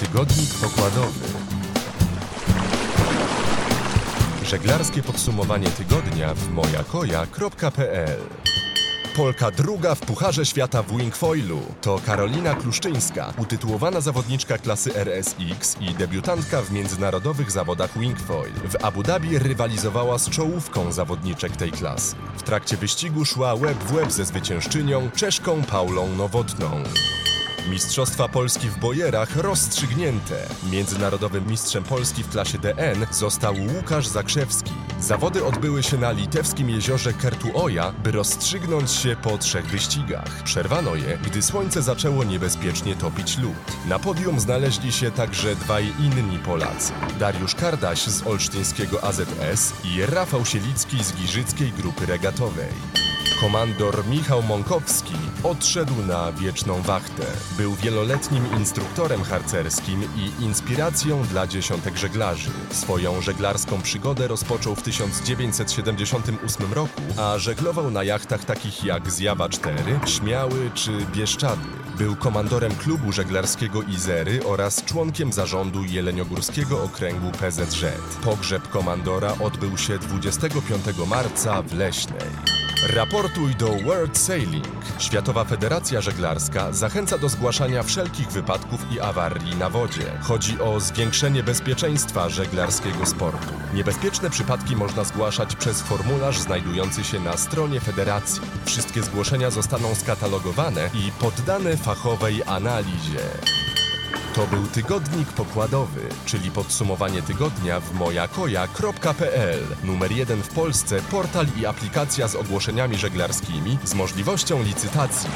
Tygodnik pokładowy. Żeglarskie podsumowanie tygodnia w mojakoja.pl Polka druga w Pucharze Świata w wingfoilu to Karolina Kluszczyńska, utytułowana zawodniczka klasy RSX i debiutantka w międzynarodowych zawodach wingfoil. W Abu Dhabi rywalizowała z czołówką zawodniczek tej klasy. W trakcie wyścigu szła łeb w łeb ze zwyciężczynią Czeszką Paulą Nowotną. Mistrzostwa Polski w bojerach rozstrzygnięte. Międzynarodowym mistrzem Polski w klasie DN został Łukasz Zakrzewski. Zawody odbyły się na litewskim jeziorze Kertuoja, by rozstrzygnąć się po trzech wyścigach. Przerwano je, gdy słońce zaczęło niebezpiecznie topić lód. Na podium znaleźli się także dwaj inni Polacy. Dariusz Kardaś z olsztyńskiego AZS i Rafał Sielicki z Giżyckiej Grupy Regatowej. Komandor Michał Mąkowski odszedł na wieczną wachtę. Był wieloletnim instruktorem harcerskim i inspiracją dla dziesiątek żeglarzy. Swoją żeglarską przygodę rozpoczął w 1978 roku, a żeglował na jachtach takich jak Zjawa 4, Śmiały czy Bieszczady. Był komandorem klubu żeglarskiego Izery oraz członkiem zarządu Jeleniogórskiego Okręgu PZŻ. Pogrzeb komandora odbył się 25 marca w Leśnej. Raportuj do World Sailing. Światowa Federacja Żeglarska zachęca do zgłaszania wszelkich wypadków i awarii na wodzie. Chodzi o zwiększenie bezpieczeństwa żeglarskiego sportu. Niebezpieczne przypadki można zgłaszać przez formularz znajdujący się na stronie federacji. Wszystkie zgłoszenia zostaną skatalogowane i poddane fachowej analizie. To był tygodnik pokładowy, czyli podsumowanie tygodnia w mojakoja.pl. Numer jeden w Polsce portal i aplikacja z ogłoszeniami żeglarskimi z możliwością licytacji.